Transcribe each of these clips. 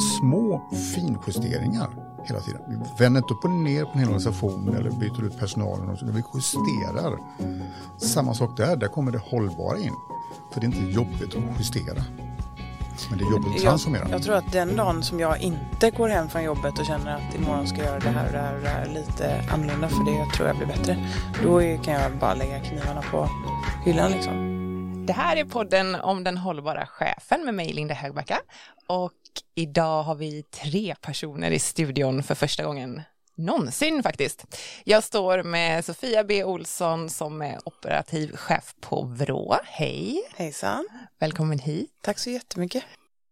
små finjusteringar hela tiden. Vi vänder inte upp och ner på en hel organisation eller byter ut personalen. Och så, vi justerar. Samma sak där, där kommer det hållbara in. För det är inte jobbigt att justera. Men det är jobbigt att transformera. Jag, jag tror att den dagen som jag inte går hem från jobbet och känner att imorgon ska jag göra det här och det här och det här lite annorlunda för det tror jag blir bättre. Då kan jag bara lägga knivarna på hyllan liksom. Det här är podden om den hållbara chefen med mig Linda Högbacka och idag har vi tre personer i studion för första gången någonsin faktiskt. Jag står med Sofia B Olsson som är operativ chef på Vrå. Hej! Hejsan! Välkommen hit! Tack så jättemycket!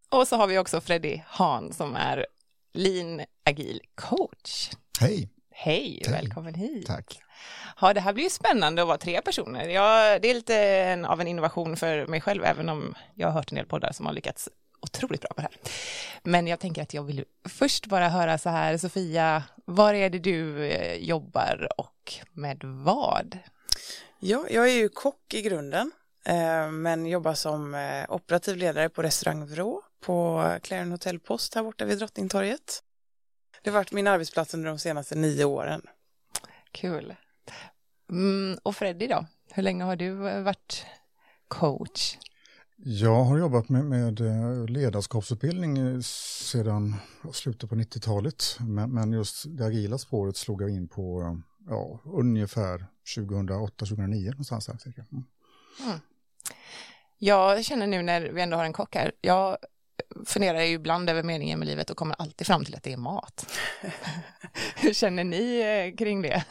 Och så har vi också Freddy Hahn som är Lean Agil coach. Hej! Hej, välkommen hit! Tack! Ja, det här blir ju spännande att vara tre personer. Ja, det är lite en, av en innovation för mig själv, även om jag har hört en del poddar som har lyckats otroligt bra på det här. Men jag tänker att jag vill först bara höra så här, Sofia, var är det du eh, jobbar och med vad? Ja, jag är ju kock i grunden, eh, men jobbar som eh, operativ ledare på restaurang Vrå på Clarion Hotel Post här borta vid Drottningtorget. Det har varit min arbetsplats under de senaste nio åren. Kul. Mm, och Freddy då? Hur länge har du varit coach? Jag har jobbat med, med eh, ledarskapsutbildning sedan slutet på 90-talet. Men, men, just det agila spåret slog jag in på ja, ungefär 2008-2009 någonstans där cirka. Mm. Mm. Jag känner nu när vi ändå har en kock här, jag funderar ju ibland över meningen med livet och kommer alltid fram till att det är mat. Hur känner ni eh, kring det?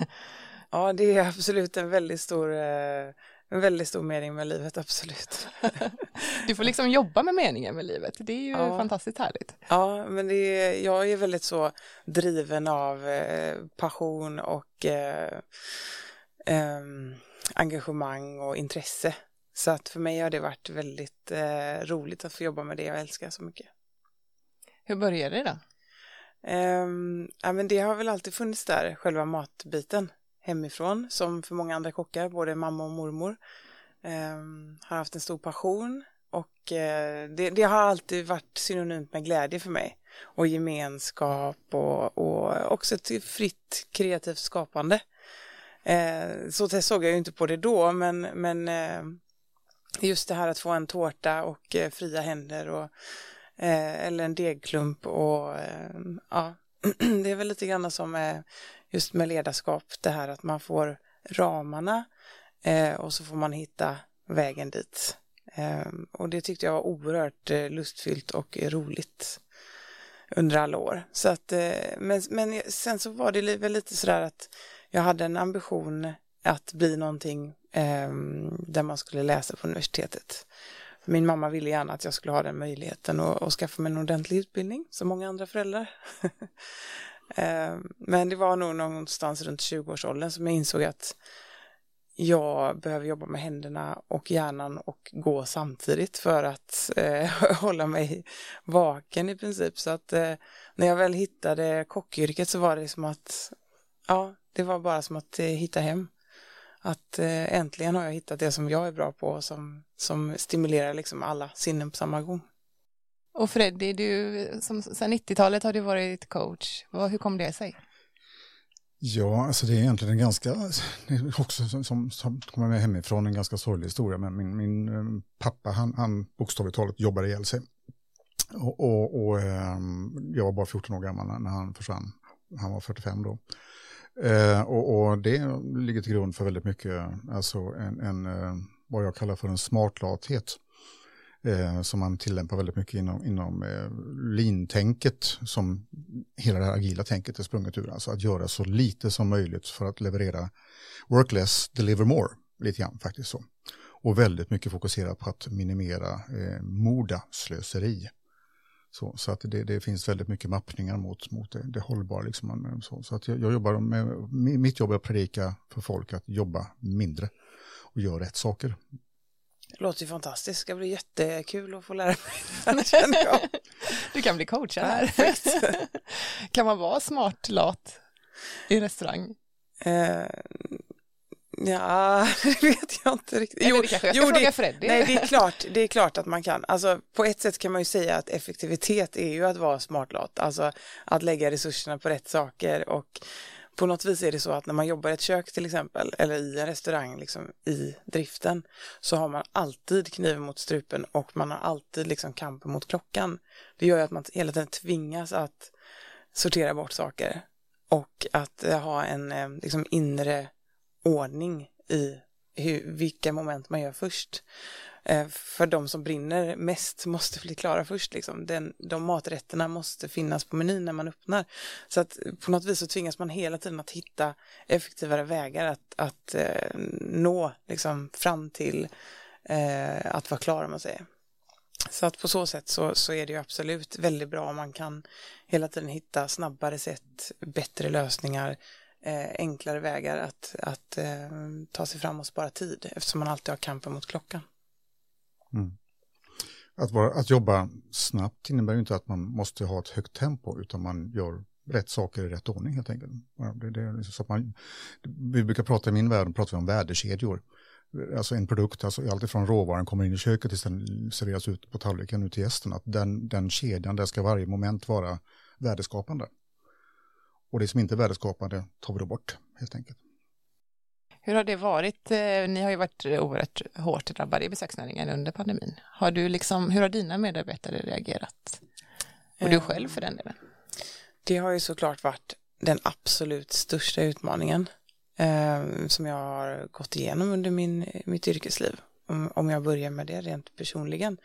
Ja, det är absolut en väldigt stor, eh, en väldigt stor mening med livet, absolut. du får liksom jobba med meningen med livet, det är ju ja. fantastiskt härligt. Ja, men det är, jag är väldigt så driven av eh, passion och eh, eh, engagemang och intresse. Så att för mig har det varit väldigt eh, roligt att få jobba med det jag älskar så mycket. Hur började det då? Ja, men det har väl alltid funnits där, själva matbiten hemifrån som för många andra kockar, både mamma och mormor. Eh, har haft en stor passion och eh, det, det, har alltid varit synonymt med glädje för mig. Och gemenskap och, och också ett fritt kreativt skapande. Eh, så såg jag ju inte på det då men, men eh, just det här att få en tårta och eh, fria händer och eh, eller en degklump och eh, ja, det är väl lite grann som eh, just med ledarskap, det här att man får ramarna eh, och så får man hitta vägen dit. Eh, och det tyckte jag var oerhört eh, lustfyllt och roligt under alla år. Så att, eh, men, men sen så var det väl lite sådär att jag hade en ambition att bli någonting eh, där man skulle läsa på universitetet. Min mamma ville gärna att jag skulle ha den möjligheten och, och skaffa mig en ordentlig utbildning, som många andra föräldrar. Eh, men det var nog någonstans runt 20-årsåldern som jag insåg att jag behöver jobba med händerna och hjärnan och gå samtidigt för att eh, hålla mig vaken i princip. Så att eh, när jag väl hittade kockyrket så var det som att, ja, det var bara som att eh, hitta hem. Att eh, äntligen har jag hittat det som jag är bra på som, som stimulerar liksom alla sinnen på samma gång. Och Freddy, du, som, sedan 90-talet har du varit coach. Hur kom det sig? Ja, alltså det är egentligen en ganska, också som, som, som kommer med hemifrån, en ganska sorglig historia. Men min, min eh, pappa, han, han bokstavligt talat jobbade ihjäl sig. Och, och, och ehm, jag var bara 14 år gammal när han försvann. Han var 45 då. Eh, och, och, det ligger till grund för väldigt mycket, alltså en, en eh, vad jag kallar för en smartlathet eh, som man tillämpar väldigt mycket inom, inom eh, lintänket som hela det här agila tänket är sprunget ur. Alltså att göra så lite som möjligt för att leverera work less, deliver more, lite grann faktiskt så. Och väldigt mycket fokuserat på att minimera eh, moda, slöseri. Så, så att det, det, finns väldigt mycket mappningar mot, mot det, det hållbara. Liksom, så, så att jag, jag, jobbar med, mitt jobb är att predika för folk att jobba mindre och göra rätt saker. Det låter ju fantastiskt, det ska bli jättekul att få lära mig. du kan bli coach här. kan man vara smart lat i restaurang? Eh, Ja, det vet jag inte riktigt. Jo, det jag ska fråga det, Freddy. Nej, det är, klart, det är klart att man kan. Alltså, på ett sätt kan man ju säga att effektivitet är ju att vara smartlåt. Alltså att lägga resurserna på rätt saker och på något vis är det så att när man jobbar i ett kök till exempel eller i en restaurang liksom, i driften så har man alltid kniven mot strupen och man har alltid liksom kampen mot klockan. Det gör ju att man hela tiden tvingas att sortera bort saker och att eh, ha en eh, liksom, inre ordning i hur, vilka moment man gör först. Eh, för de som brinner mest måste bli klara först. Liksom. Den, de maträtterna måste finnas på menyn när man öppnar. Så att på något vis så tvingas man hela tiden att hitta effektivare vägar att, att eh, nå liksom, fram till eh, att vara klar om man säger. Så att på så sätt så, så är det ju absolut väldigt bra om man kan hela tiden hitta snabbare sätt, bättre lösningar, eh, enklare vägar att, att eh, ta sig fram och spara tid eftersom man alltid har kampen mot klockan. Mm. Att, vara, att jobba snabbt innebär ju inte att man måste ha ett högt tempo utan man gör rätt saker i rätt ordning helt enkelt. Det, det är liksom så att man, vi brukar prata i min värld pratar vi om värdekedjor. Alltså en produkt, alltså alltifrån råvaran kommer in i köket tills den serveras ut på tallriken ut till gästen. Att den, den kedjan, där ska varje moment vara värdeskapande. Och det som inte är värdeskapande tar vi då bort helt enkelt. Hur har det varit? Eh, ni har ju varit oerhört hårt drabbade i besöksnäringen under pandemin. Har du liksom, hur har dina medarbetare reagerat? Och du själv för den delen? Det har ju såklart varit den absolut största utmaningen eh, som jag har gått igenom under min, mitt yrkesliv. Om, om jag börjar med det rent personligen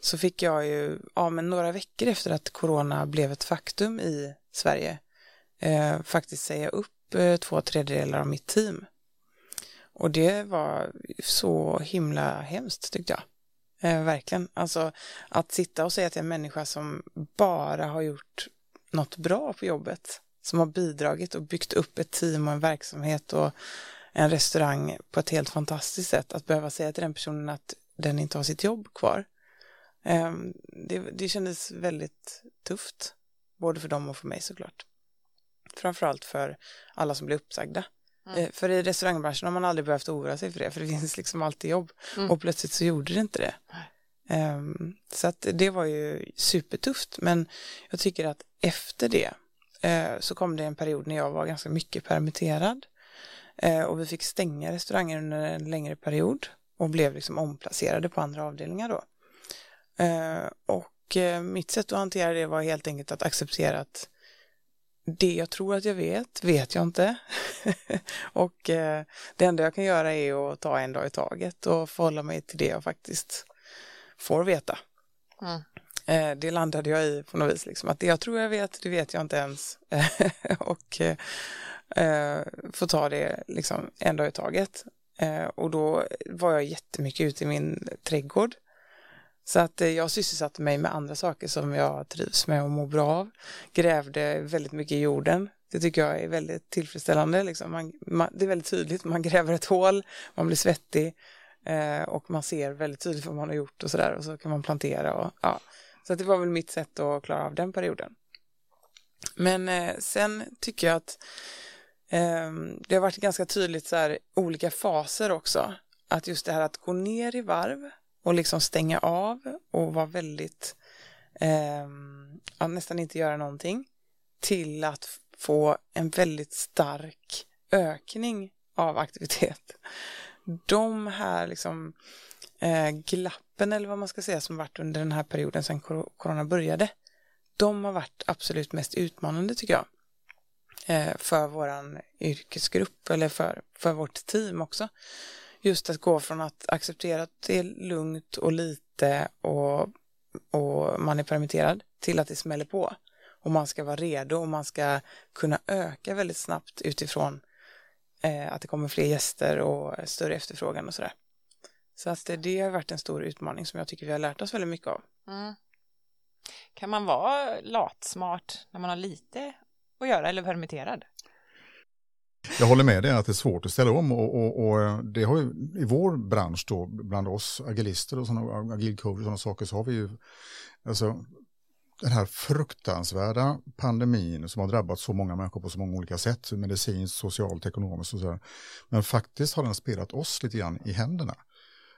så fick jag ju, ja men några veckor efter att corona blev ett faktum i Sverige eh, faktiskt säga upp eh, två tredjedelar av mitt team. Och det var så himla hemskt tyckte jag. Eh, verkligen. Alltså att sitta och säga till en människa som bara har gjort något bra på jobbet, som har bidragit och byggt upp ett team och en verksamhet och en restaurang på ett helt fantastiskt sätt, att behöva säga till den personen att den inte har sitt jobb kvar. Eh, det, det kändes väldigt tufft, både för dem och för mig såklart. Framförallt för alla som blev uppsagda. Mm. Eh, för i restaurangbranschen har man aldrig behövt oroa sig för det, för det finns liksom alltid jobb. Mm. Och plötsligt så gjorde det inte det. Um, så att det var ju supertufft, men jag tycker att efter det uh, så kom det en period när jag var ganska mycket permitterad. Uh, och vi fick stänga restauranger under en längre period och blev liksom omplacerade på andra avdelningar då. Uh, och mitt sätt att hantera det var helt enkelt att acceptera att det jag tror att jag vet, vet jag inte. och eh, det enda jag kan göra är att ta en dag i taget och förhålla mig till det jag faktiskt får veta. Mm. Eh, det landade jag i på något vis, liksom, att det jag tror jag vet, det vet jag inte ens. och eh, får ta det liksom en dag i taget. Eh, och då var jag jättemycket ute i min trädgård så att eh, jag sysselsatte mig med andra saker som jag trivs med och mår bra av. Grävde väldigt mycket i jorden. Det tycker jag är väldigt tillfredsställande. Liksom. Man, man, det är väldigt tydligt, man gräver ett hål, man blir svettig eh, och man ser väldigt tydligt vad man har gjort och sådär och så kan man plantera och ja. Så det var väl mitt sätt att klara av den perioden. Men eh, sen tycker jag att eh, det har varit ganska tydligt så här olika faser också. Att just det här att gå ner i varv och liksom stänga av och vara väldigt, eh, nästan inte göra någonting, till att få en väldigt stark ökning av aktivitet. De här liksom eh, glappen eller vad man ska säga som varit under den här perioden sedan corona började, de har varit absolut mest utmanande tycker jag. Eh, för våran yrkesgrupp eller för, för vårt team också just att gå från att acceptera att det är lugnt och lite och, och man är permitterad till att det smäller på. Och man ska vara redo och man ska kunna öka väldigt snabbt utifrån eh, att det kommer fler gäster och större efterfrågan och sådär. Så att det, det har varit en stor utmaning som jag tycker vi har lärt oss väldigt mycket av. Mm. Kan man vara latsmart när man har lite att göra eller permitterad? Jag håller med dig att det är svårt att ställa om och, och, och, eh, det har ju i vår bransch då, bland oss agilister och sådana agilcoacher och sådana saker så har vi ju, alltså den här fruktansvärda pandemin som har drabbat så många människor på så många olika sätt, medicinskt, socialt, ekonomiskt och sådär. Men faktiskt har den spelat oss lite grann i händerna.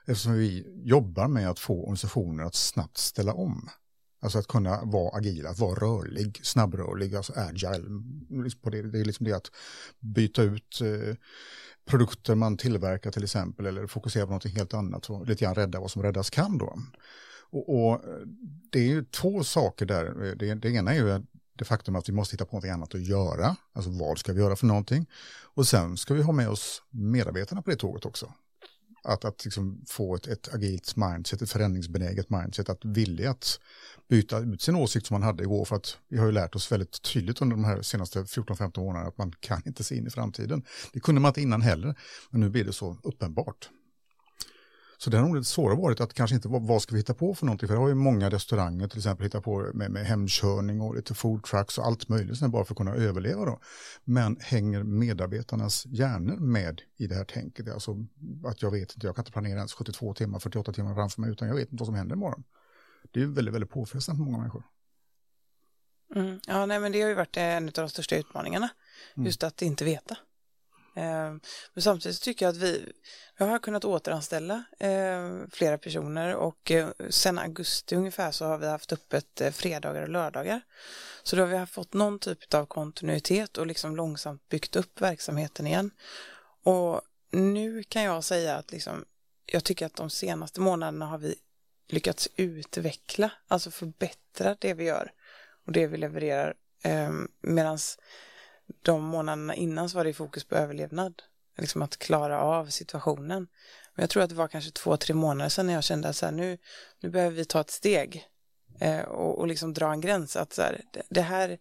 Eftersom vi jobbar med att få organisationer att snabbt ställa om. Alltså att kunna vara agila, att vara rörlig, snabbrörlig, alltså agile. Liksom det är liksom det att byta ut eh, produkter man tillverkar till exempel eller fokusera på något helt annat och lite grann rädda vad som räddas kan då. Och, och eh, det är ju två saker där. Eh, det, det ena är ju det faktum att vi måste hitta på något annat att göra. Alltså vad ska vi göra för någonting? Och sen ska vi ha med oss medarbetarna på det tåget också. Att, att liksom få ett, ett agilt mindset, ett förändringsbenäget mindset, att vilja att byta ut sin åsikt som man hade igår. För att vi har ju lärt oss väldigt tydligt under de här senaste 14-15 åren att man kan inte se in i framtiden. Det kunde man inte innan heller, men nu blir det så uppenbart. Så det har nog lite svårare varit att kanske inte vad ska vi hitta på för någonting. För det har ju många restauranger till exempel hittat på med, med hemkörning och lite food trucks och allt möjligt bara för att kunna överleva då. Men hänger medarbetarnas hjärnor med i det här tänket? Alltså att jag vet inte, jag kan inte planera ens 72 timmar, 48 timmar framför mig utan jag vet inte vad som händer imorgon. Det är väldigt, väldigt påfrestande för många människor. Mm. Ja, nej, men det har ju varit en av de största utmaningarna. Mm. Just att inte veta. Ehm, men samtidigt tycker jag att vi, vi har kunnat återanställa ehm, flera personer och eh, sen augusti ungefär så har vi haft öppet eh, fredagar och lördagar. Så då har vi fått någon typ av kontinuitet och liksom långsamt byggt upp verksamheten igen. Och nu kan jag säga att liksom, jag tycker att de senaste månaderna har vi lyckats utveckla, alltså förbättra det vi gör och det vi levererar. Eh, Medan de månaderna innan så var det fokus på överlevnad. Liksom att klara av situationen. Men jag tror att det var kanske två, tre månader sedan när jag kände att så här, nu, nu behöver vi ta ett steg eh, och, och liksom dra en gräns. Att så här, det, det här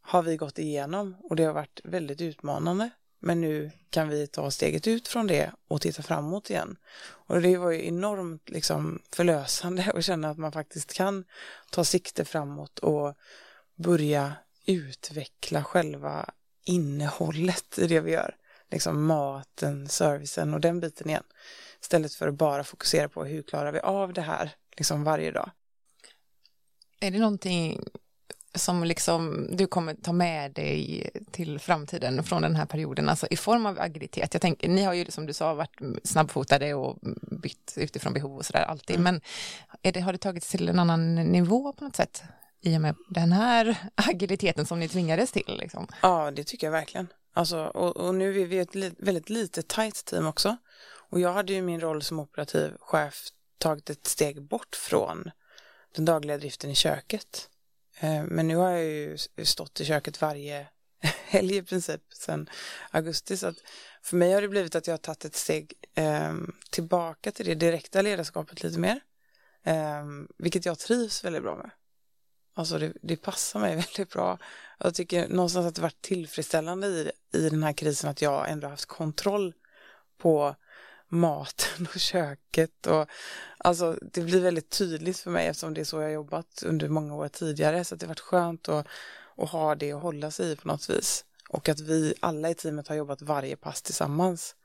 har vi gått igenom och det har varit väldigt utmanande. Men nu kan vi ta steget ut från det och titta framåt igen. Och det var ju enormt liksom förlösande att känna att man faktiskt kan ta sikte framåt och börja utveckla själva innehållet i det vi gör. Liksom maten, servicen och den biten igen. Istället för att bara fokusera på hur klarar vi av det här liksom varje dag. Är det någonting som liksom du kommer ta med dig till framtiden från den här perioden, alltså i form av agilitet. Jag tänker, ni har ju som du sa varit snabbfotade och bytt utifrån behov och sådär alltid, mm. men det, har det tagits till en annan nivå på något sätt? i och med den här agiliteten som ni tvingades till? Liksom. Ja, det tycker jag verkligen. Alltså, och, och nu är vi ett li väldigt litet tight team också. Och jag hade ju min roll som operativ chef tagit ett steg bort från den dagliga driften i köket. Eh, men nu har jag ju stått i köket varje helg i princip sedan augusti. Så att för mig har det blivit att jag har tagit ett steg eh, tillbaka till det direkta ledarskapet lite mer. Eh, vilket jag trivs väldigt bra med. Alltså det, det, passar mig väldigt bra. Jag tycker någonstans att det varit tillfredsställande i, i den här krisen att jag ändå haft kontroll på maten och köket och alltså det blir väldigt tydligt för mig eftersom det är så jag jobbat under många år tidigare så det varit skönt att, att ha det och hålla sig i på något vis och att vi alla i teamet har jobbat varje pass tillsammans.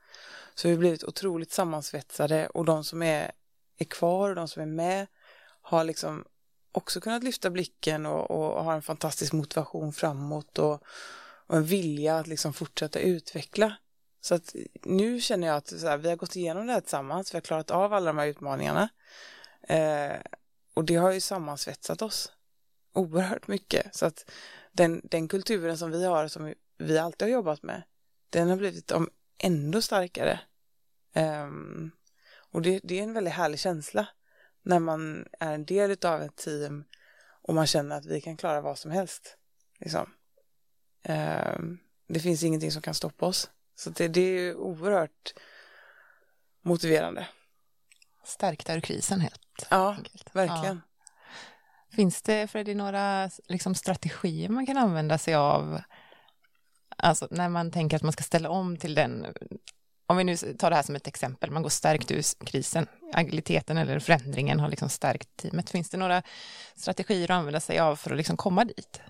Så vi har blivit otroligt sammansvetsade och de som är, är kvar och de som är med har liksom också kunnat lyfta blicken och, och ha en fantastisk motivation framåt och, och en vilja att liksom fortsätta utveckla. Så att nu känner jag att här, vi har gått igenom det här tillsammans, vi har klarat av alla de här utmaningarna. Eh, och det har ju sammansvetsat oss oerhört mycket. Så att den, den kulturen som vi har, som vi alltid har jobbat med, den har blivit om ändå starkare. Eh, och det, det är en väldigt härlig känsla när man är en del av ett team och man känner att vi kan klara vad som helst. Liksom. Eh, det finns ingenting som kan stoppa oss. Så det, det är oerhört motiverande. Stärkta ur krisen helt Ja, enkelt. verkligen. Ja. Finns det, Freddy, några liksom, strategier man kan använda sig av Alltså när man tänker att man ska ställa om till den om vi nu tar det här som ett exempel, man går stärkt ur krisen, agiliteten eller förändringen har liksom stärkt teamet. Finns det några strategier att använda sig av för att liksom komma dit?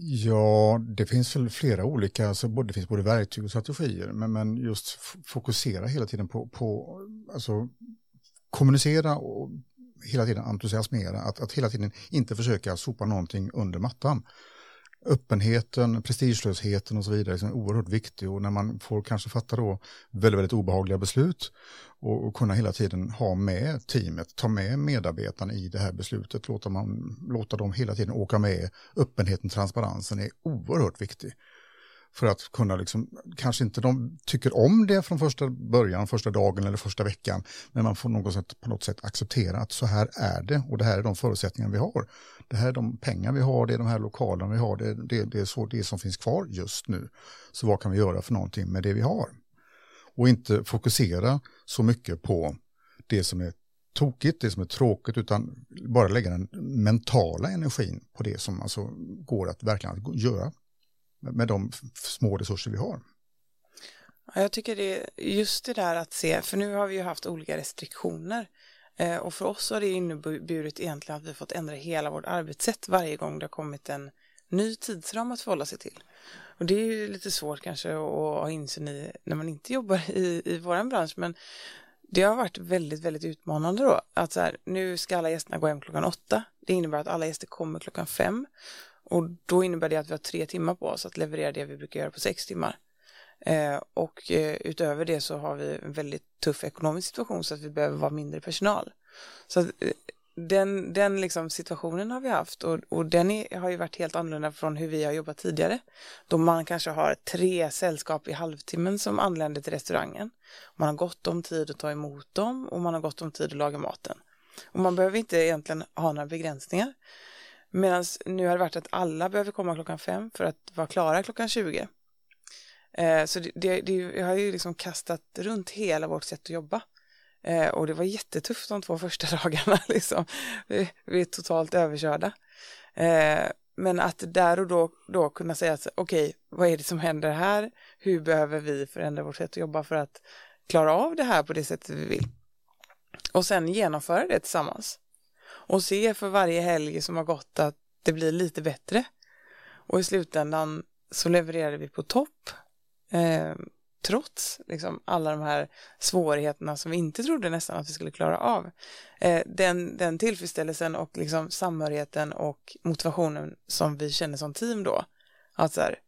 Ja, det finns väl flera olika, alltså det finns både verktyg och strategier, men, men just fokusera hela tiden på, på alltså, kommunicera och hela tiden entusiasmera, att, att hela tiden inte försöka sopa någonting under mattan öppenheten, prestigelösheten och så vidare är oerhört viktig och när man får kanske fatta då väldigt, väldigt obehagliga beslut och, och, kunna hela tiden ha med teamet, ta med medarbetarna i det här beslutet, låta, man, låta dem hela tiden åka med. Öppenheten, transparensen är oerhört viktig för att kunna, liksom, kanske inte de tycker om det från första början, första dagen eller första veckan, men man får något sätt, på något sätt acceptera att så här är det och det här är de förutsättningar vi har. Det här är de pengar vi har, det är de här lokalerna vi har, det, det, det är så det som finns kvar just nu. Så vad kan vi göra för någonting med det vi har? Och inte fokusera så mycket på det som är tokigt, det som är tråkigt, utan bara lägga den mentala energin på det som alltså går att verkligen göra med de små resurser vi har. jag tycker det är just det där att se, för nu har vi ju haft olika restriktioner eh, och för oss har det inneburit egentligen att vi fått ändra hela vårt arbetssätt varje gång det har kommit en ny tidsram att förhålla sig till. Och det är ju lite svårt kanske att ha insyn i när man inte jobbar i, i våran bransch, men det har varit väldigt, väldigt utmanande då. Att så här, nu ska alla gästerna gå hem klockan åtta. Det innebär att alla gäster kommer klockan fem och då innebär det att vi har tre timmar på oss att leverera det vi brukar göra på sex timmar. Eh, och eh, utöver det så har vi en väldigt tuff ekonomisk situation så att vi behöver vara mindre personal. Så att, eh, den, den liksom situationen har vi haft och, och den är, har ju varit helt annorlunda från hur vi har jobbat tidigare. Då man kanske har tre sällskap i halvtimmen som anländer till restaurangen. Man har gott om tid att ta emot dem och man har gott om tid att laga maten. Och man behöver inte egentligen ha några begränsningar. Medan nu har det varit att alla behöver komma klockan fem för att vara klara klockan 20. Eh, så det, det, det har ju liksom kastat runt hela vårt sätt att jobba. Eh, och det var jättetufft de två första dagarna. Liksom. Vi, vi är totalt överkörda. Eh, men att där och då, då kunna säga att okej, okay, vad är det som händer här? Hur behöver vi förändra vårt sätt att jobba för att klara av det här på det sättet vi vill? Och sen genomföra det tillsammans och se för varje helg som har gått att det blir lite bättre. Och i slutändan så levererade vi på topp. Eh, trots liksom, alla de här svårigheterna som vi inte trodde nästan att vi skulle klara av. Eh, den, den tillfredsställelsen och liksom, samhörigheten och motivationen som vi kände som team då. Att så här,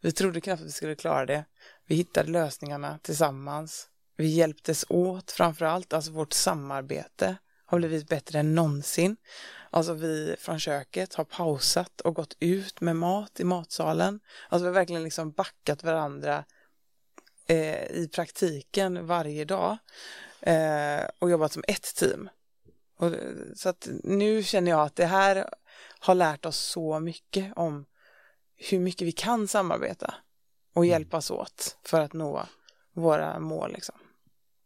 vi trodde knappt att vi skulle klara det. Vi hittade lösningarna tillsammans. Vi hjälptes åt framför allt, alltså vårt samarbete har blivit bättre än någonsin. Alltså vi från köket har pausat och gått ut med mat i matsalen. Alltså vi har verkligen liksom backat varandra eh, i praktiken varje dag eh, och jobbat som ett team. Och, så att nu känner jag att det här har lärt oss så mycket om hur mycket vi kan samarbeta och mm. hjälpas åt för att nå våra mål. Liksom.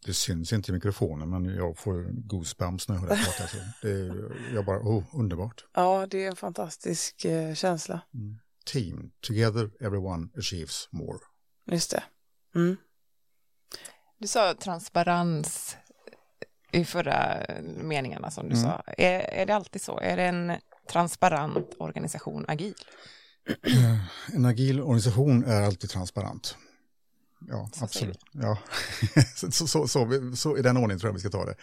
Det syns inte i mikrofonen men jag får goosebumps när jag hör det prata. Så det är, jag bara, oh, underbart. Ja, det är en fantastisk eh, känsla. Mm. Team, together everyone achieves more. Just det. Mm. Du sa transparens i förra meningarna som du mm. sa. Är, är det alltid så? Är det en transparent organisation agil? En agil organisation är alltid transparent. Ja, så absolut. Ja. så, så, så, så, i den ordningen tror jag vi ska ta det.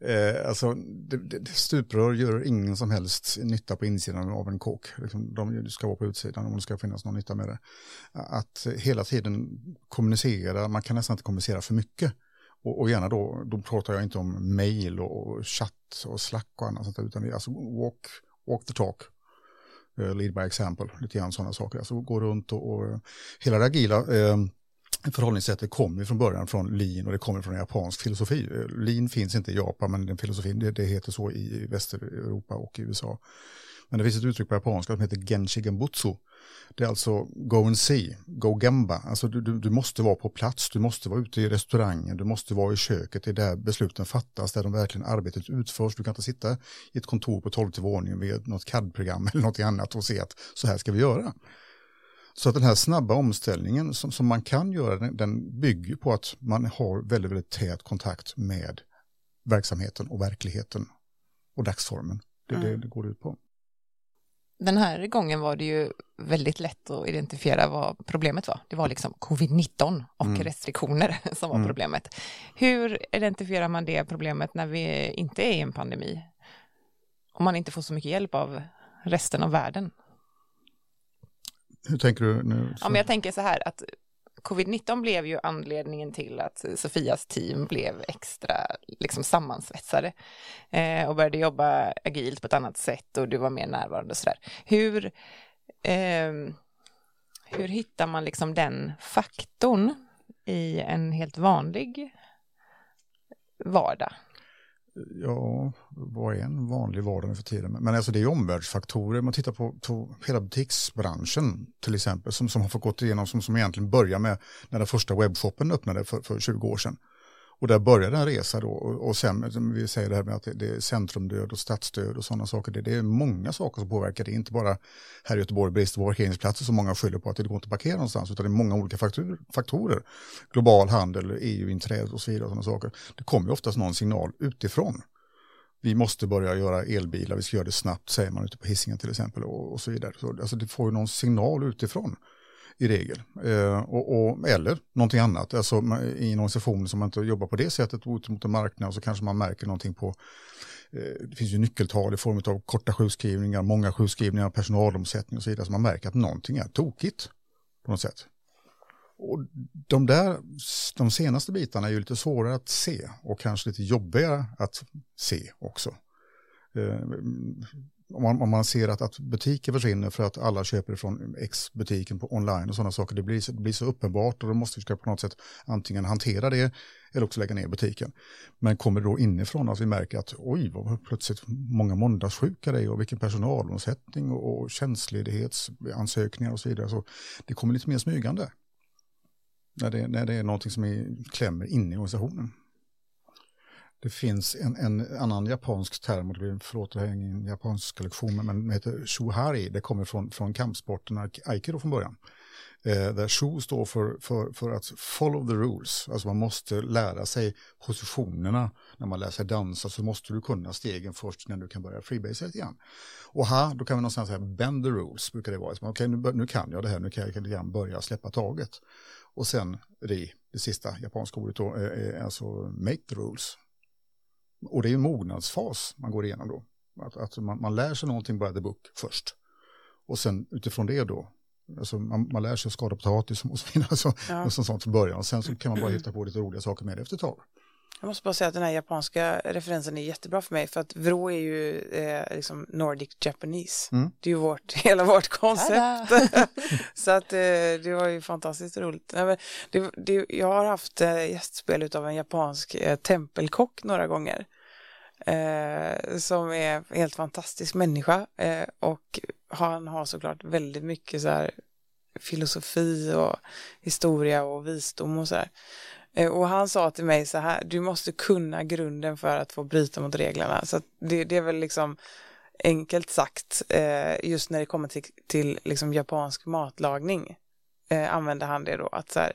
Eh, alltså, det, det, stuprör gör ingen som helst nytta på insidan av en kåk. Liksom, de ska vara på utsidan om det ska finnas någon nytta med det. Att hela tiden kommunicera, man kan nästan inte kommunicera för mycket. Och, och gärna då, då pratar jag inte om mail och, chatt och slack och annat sånt där, utan det är alltså walk, walk the talk. Uh, lead by example, lite grann sådana saker. Alltså gå runt och, och hela det agila eh, förhållningssättet kommer från början från lean och det kommer från japansk filosofi. Lean finns inte i Japan men den filosofin det, det heter så i Västeuropa och i USA. Men det finns ett uttryck på japanska som heter genshi genbutsu. Det är alltså go and see, go gemba. Alltså du, du, du, måste vara på plats, du måste vara ute i restaurangen, du måste vara i köket, det är där besluten fattas, där de verkligen arbetet utförs. Du kan inte sitta i ett kontor på 12 våningen med något CAD-program eller något annat och se att så här ska vi göra. Så att den här snabba omställningen som, som man kan göra, den, den bygger på att man har väldigt, väldigt tät kontakt med verksamheten och verkligheten och dagsformen. Det är mm. det det går ut på. Den här gången var det ju väldigt lätt att identifiera vad problemet var. Det var liksom covid-19 och mm. restriktioner som var mm. problemet. Hur identifierar man det problemet när vi inte är i en pandemi? om man inte får så mycket hjälp av resten av världen. Hur tänker du nu? Ja, men jag tänker så här att covid-19 blev ju anledningen till att Sofias team blev extra liksom sammansvetsade eh, och började jobba agilt på ett annat sätt och du var mer närvarande och sådär. Hur, eh, hur hittar man liksom den faktorn i en helt vanlig vardag? Ja, vad är en vanlig vardag nu för tiden? Men alltså det är omvärldsfaktorer. Man tittar på, på hela butiksbranschen till exempel som, som har fått gått igenom, som, som egentligen börjar med när den första webbshoppen öppnade för, för 20 år sedan. Och där började en resa då och, och sen, vi säger det här med att det, är centrumdöd och stadsdöd och sådana saker. Det, det, är många saker som påverkar det, är inte bara här i Göteborg brist på parkeringsplatser som många skyller på att det går inte att parkera någonstans, utan det är många olika faktor, faktorer. Global handel, EU-inträde och så vidare. Och sådana saker. Det kommer ju oftast någon signal utifrån. Vi måste börja göra elbilar, vi ska göra det snabbt, säger man ute på hissingen till exempel och, och så vidare. Så, alltså det får ju någon signal utifrån i regel. Eh, och, och, eller någonting annat, alltså i en organisation som man inte jobbar på det sättet ut mot en marknad så kanske man märker någonting på eh, det finns ju nyckeltal i form av korta sjukskrivningar, många sjukskrivningar, personalomsättning och så vidare. Så man märker att någonting är tokigt på något sätt. Och de där, de senaste bitarna är ju lite svårare att se och kanske lite jobbigare att se också. Eh, om man, om man ser att, att butiker försvinner för att alla köper från X-butiken på online och sådana saker, det blir, det blir så uppenbart och då måste vi på något sätt antingen hantera det eller också lägga ner butiken. Men kommer det då inifrån att vi märker att oj, vad plötsligt många måndagssjuka det är och vilken personalomsättning och, och tjänstledighetsansökningar och så vidare. Så det kommer lite mer smygande. När det, när det är någonting som är, klämmer in i organisationen. Det finns en, en annan japansk term, och det blir, förlåt det här är ingen japansk lektion, men det heter shuhari, det kommer från, från kampsporten aikido från början. Eh, där shu står för, för, för att follow the rules, alltså man måste lära sig positionerna när man lär sig dansa så måste du kunna stegen först när du kan börja freebase lite grann. Och här, då kan vi någonstans säga bend the rules, brukar det vara. Liksom, okej, okay, nu, nu kan jag det här, nu kan jag lite börja släppa taget. Och sen ri, det sista japanska ordet då, är alltså make the rules, och det är en mognadsfas man går igenom då. Att, att man, man, lär sig någonting by the book först. Och sen utifrån det då, alltså man, man lär sig att skada potatis och så vidare, så, ja. och sånt från början. Och sen så kan man bara hitta på lite roliga saker med det efter ett tag. Jag måste bara säga att den här japanska referensen är jättebra för mig för att vrå är ju eh, liksom Nordic Japanese. Mm. Det är ju vårt, hela vårt koncept. så att eh, det var ju fantastiskt roligt. Nej, men det, det, jag har haft eh, gästspel av en japansk eh, tempelkock några gånger. Eh, som är helt fantastisk människa eh, och han har såklart väldigt mycket så här filosofi och historia och visdom och så här. Eh, och han sa till mig så här, du måste kunna grunden för att få bryta mot reglerna. Så det, det är väl liksom enkelt sagt, eh, just när det kommer till, till liksom japansk matlagning, eh, använder han det då. Att så här,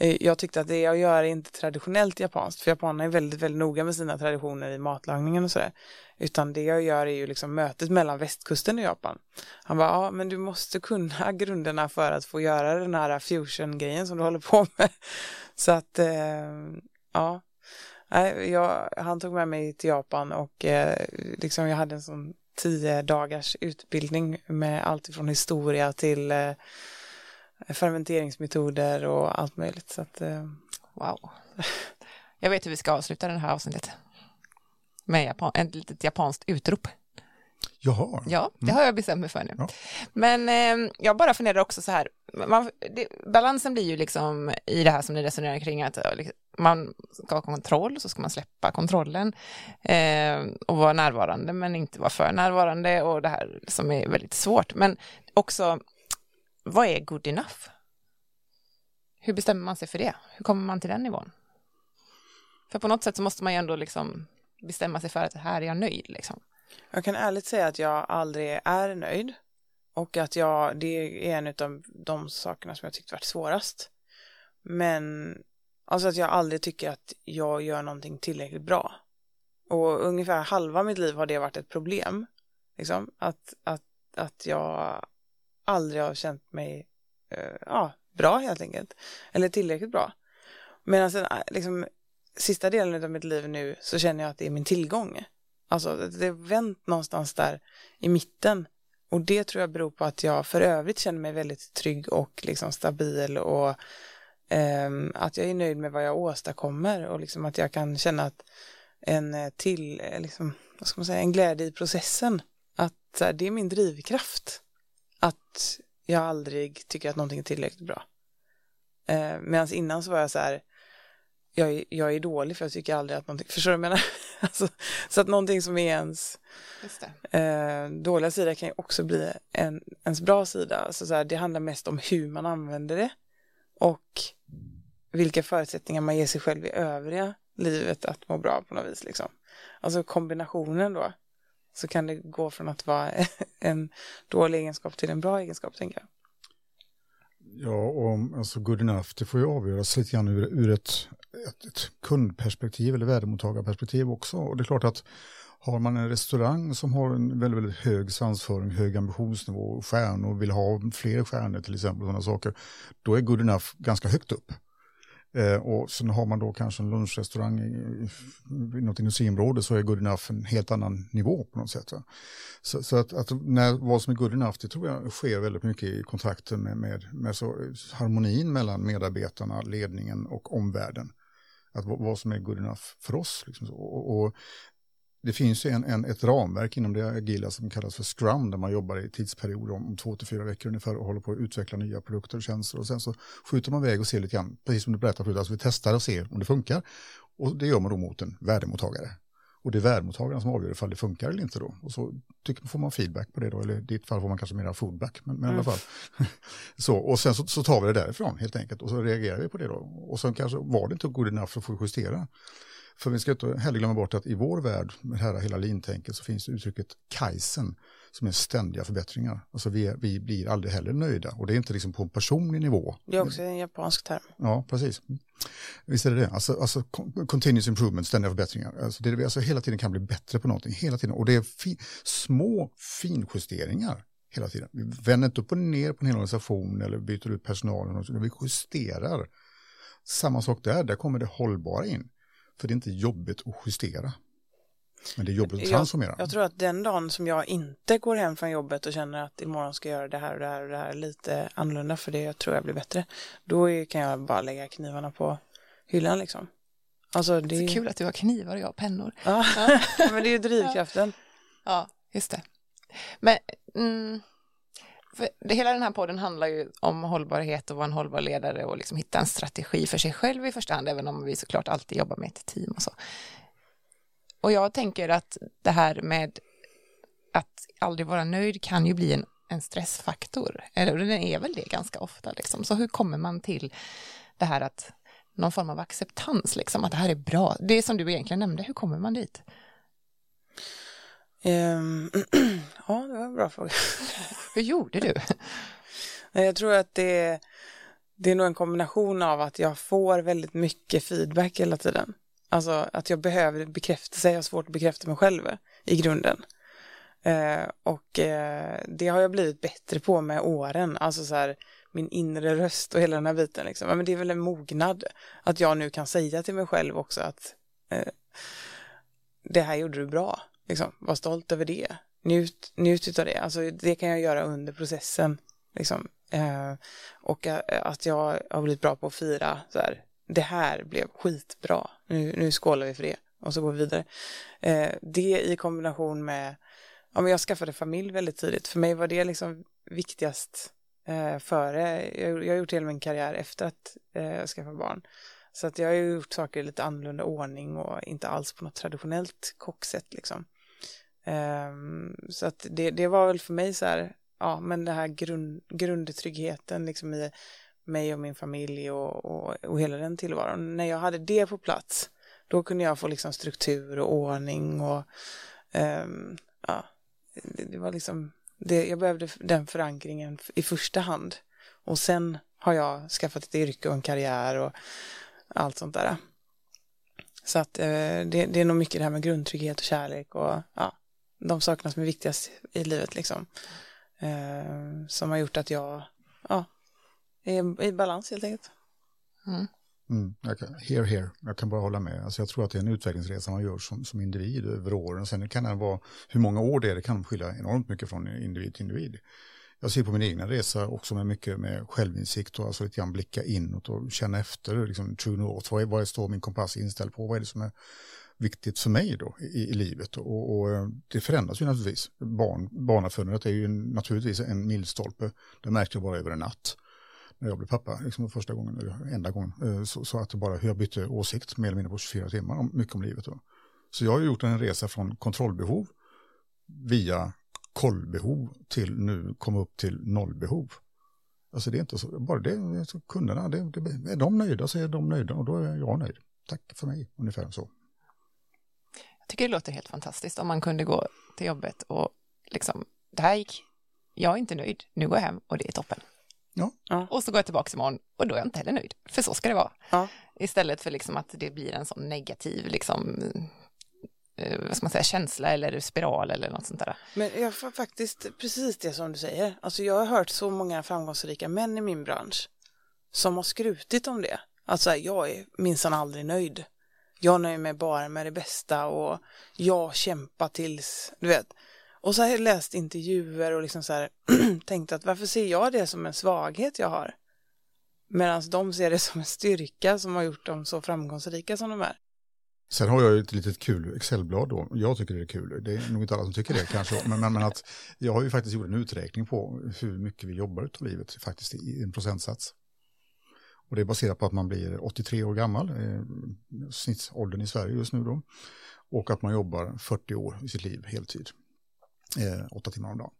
Eh, jag tyckte att det jag gör är inte traditionellt japanskt, för japanerna är väldigt, väldigt noga med sina traditioner i matlagningen och sådär. Utan det jag gör är ju liksom mötet mellan västkusten och Japan. Han bara, ja men du måste kunna grunderna för att få göra den här fusion-grejen som du håller på med. Så att, eh, ja. Jag, han tog med mig till Japan och eh, liksom jag hade en sån tio dagars utbildning med allt ifrån historia till eh, fermenteringsmetoder och allt möjligt. Så att, eh, wow. Jag vet hur vi ska avsluta det här avsnittet. Med Japan, ett litet japanskt utrop. Jaha. Ja, det har jag bestämt mig för nu. Ja. Men eh, jag bara funderar också så här, man, det, balansen blir ju liksom i det här som ni resonerar kring att liksom, man ska ha kontroll, så ska man släppa kontrollen eh, och vara närvarande men inte vara för närvarande och det här som är väldigt svårt. Men också, vad är good enough? Hur bestämmer man sig för det? Hur kommer man till den nivån? För på något sätt så måste man ju ändå liksom bestämma sig för att här är jag nöjd liksom. Jag kan ärligt säga att jag aldrig är nöjd och att jag, det är en av de sakerna som jag tyckt varit svårast. Men alltså att jag aldrig tycker att jag gör någonting tillräckligt bra. Och ungefär halva mitt liv har det varit ett problem. Liksom, att, att, att jag aldrig har känt mig eh, ja, bra helt enkelt. Eller tillräckligt bra. Medan sen, eh, liksom, sista delen av mitt liv nu så känner jag att det är min tillgång. Alltså det har vänt någonstans där i mitten. Och det tror jag beror på att jag för övrigt känner mig väldigt trygg och liksom stabil och eh, att jag är nöjd med vad jag åstadkommer och liksom att jag kan känna att en eh, till, liksom, vad ska man säga, en glädje i processen. Att här, det är min drivkraft. Att jag aldrig tycker att någonting är tillräckligt bra. Eh, Medan innan så var jag så här, jag är, jag är dålig för jag tycker aldrig att någonting, förstår du vad jag menar? alltså, så att någonting som är ens eh, dåliga sida kan ju också bli en, ens bra sida. Alltså, så här, det handlar mest om hur man använder det och vilka förutsättningar man ger sig själv i övriga livet att må bra på något vis. Liksom. Alltså kombinationen då, så kan det gå från att vara en dålig egenskap till en bra egenskap, tänker jag. Ja, och alltså good enough, det får ju avgöras lite grann ur, ur ett, ett, ett kundperspektiv eller värdemottagarperspektiv också. Och det är klart att har man en restaurang som har en väldigt, väldigt hög svansföring, hög ambitionsnivå, stjärnor, vill ha fler stjärnor till exempel, sådana saker, då är good enough ganska högt upp. Eh, och sen har man då kanske en lunchrestaurang i, i, något industriområde så är good enough en helt annan nivå på något sätt. Va? Så, så att, att, när, vad som är good enough, det tror jag sker väldigt mycket i kontakten med, med, med så, harmonin mellan medarbetarna, ledningen och omvärlden. Att vad, som är good enough för oss. Liksom och, och, det finns ju en, en, ett ramverk inom det agila som kallas för Scrum där man jobbar i tidsperioder om, om två till fyra veckor ungefär och håller på att utveckla nya produkter och tjänster och sen så skjuter man iväg och ser lite grann, precis som du berättade förut, alltså vi testar och ser om det funkar och det gör man då mot en värdemottagare. Och det är värdemottagaren som avgör ifall det funkar eller inte då. Och så tycker, får man feedback på det då, eller i ditt fall får man kanske mera foodback. Men, men mm. i alla mm. fall. så, och sen så, så, tar vi det därifrån helt enkelt och så reagerar vi på det då. Och sen kanske var det inte good enough så får vi justera. För vi ska inte heller glömma bort att i vår värld, med här hela lintänket, så finns det uttrycket kajsen som är ständiga förbättringar. Alltså vi, är, vi blir aldrig heller nöjda och det är inte liksom på en personlig nivå. Det är också en japansk term. Ja, precis. Visst är det det. Alltså, alltså continuous improvement, ständiga förbättringar. Alltså det vi alltså hela tiden kan bli bättre på någonting, hela tiden. Och det är fi små finjusteringar hela tiden. Vi vänder inte upp och ner på en hel organisation eller byter ut personalen, vi justerar. Samma sak där, där kommer det hållbara in. För det är inte jobbigt att justera. Men det är jobbigt att transformera. Jag, jag tror att den dagen som jag inte går hem från jobbet och känner att imorgon ska jag göra det här och det här och det här lite annorlunda för det jag tror jag blir bättre. Då är, kan jag bara lägga knivarna på hyllan liksom. Alltså det är kul att du har knivar och jag har pennor. Ja, men det är ju drivkraften. Ja, just det. Men mm, det, hela den här podden handlar ju om hållbarhet och vara en hållbar ledare och liksom hitta en strategi för sig själv i första hand, även om vi såklart alltid jobbar med ett team och så. Och jag tänker att det här med att aldrig vara nöjd kan ju bli en, en stressfaktor. Eller den är väl det ganska ofta liksom. Så hur kommer man till det här att någon form av acceptans, liksom, att det här är bra. Det är som du egentligen nämnde, hur kommer man dit? Um, ja, det var en bra fråga. Hur gjorde du? Jag tror att det, det är nog en kombination av att jag får väldigt mycket feedback hela tiden. Alltså att jag behöver bekräftelse, jag har svårt att bekräfta mig själv i grunden. Eh, och eh, det har jag blivit bättre på med åren, alltså så här min inre röst och hela den här biten liksom. Men det är väl en mognad att jag nu kan säga till mig själv också att eh, det här gjorde du bra. Liksom, var stolt över det. Njut, njut av det. Alltså, det kan jag göra under processen. Liksom. Eh, och att jag har blivit bra på att fira så här, det här blev skitbra. Nu, nu skålar vi för det och så går vi vidare. Eh, det i kombination med, ja men jag skaffade familj väldigt tidigt. För mig var det liksom viktigast eh, före, jag, jag har gjort hela min karriär efter att eh, skaffa barn. Så att jag har gjort saker i lite annorlunda ordning och inte alls på något traditionellt kocksätt liksom. Um, så att det, det var väl för mig så här, ja men det här grund, grundtryggheten liksom i mig och min familj och, och, och hela den tillvaron. När jag hade det på plats, då kunde jag få liksom struktur och ordning och um, ja, det, det, var liksom, det, jag behövde den förankringen i första hand. Och sen har jag skaffat ett yrke och en karriär och allt sånt där. Så att eh, det, det, är nog mycket det här med grundtrygghet och kärlek och ja, de sakerna som är viktigast i livet liksom. Eh, som har gjort att jag ja, är i balans helt enkelt. Mm. Mm, jag kan, here, here. Jag kan bara hålla med. Alltså jag tror att det är en utvecklingsresa man gör som, som individ över åren. Sen kan det vara, hur många år det är, det kan skilja enormt mycket från individ till individ. Jag ser på min egna resa också med mycket med självinsikt och alltså lite grann blicka inåt och känna efter, liksom true north, vad, är, vad står min kompass inställd på, vad är det som är viktigt för mig då i, i livet. Och, och, eh, det förändras ju naturligtvis. Barn, barnafödandet är ju naturligtvis en milstolpe. Det märkte jag bara över en natt när jag blev pappa, liksom första gången, eller enda gången. Eh, så, så, att det bara hur jag bytte åsikt mer eller mindre på 24 timmar, om, mycket om livet. Då. Så jag har gjort en resa från kontrollbehov via kollbehov till nu komma upp till nollbehov. Alltså det är inte så, bara det, kunderna, det, det, är de nöjda så är de nöjda och då är jag nöjd. Tack för mig, ungefär så. Jag tycker det låter helt fantastiskt om man kunde gå till jobbet och liksom, det här gick, jag är inte nöjd, nu går jag hem och det är toppen. Ja. ja. Och så går jag tillbaka imorgon och då är jag inte heller nöjd, för så ska det vara. Ja. Istället för liksom att det blir en sån negativ liksom, eh, vad ska man säga, känsla eller spiral eller något sånt där. Men jag får faktiskt precis det som du säger. Alltså jag har hört så många framgångsrika män i min bransch som har skrutit om det. Alltså jag är minsann aldrig nöjd. Jag nöjer mig bara med det bästa och jag kämpar tills, du vet. Och så har jag läst intervjuer och liksom så här tänkt att varför ser jag det som en svaghet jag har? Medan de ser det som en styrka som har gjort dem så framgångsrika som de är. Sen har jag ett litet kul Excelblad då. Jag tycker det är kul. Det är nog inte alla som tycker det kanske. Men, men, men, att jag har ju faktiskt gjort en uträkning på hur mycket vi jobbar utav livet faktiskt i en procentsats. Och det är baserat på att man blir 83 år gammal, eh, snittåldern i Sverige just nu då. Och att man jobbar 40 år i sitt liv heltid, eh, 8 timmar om dagen.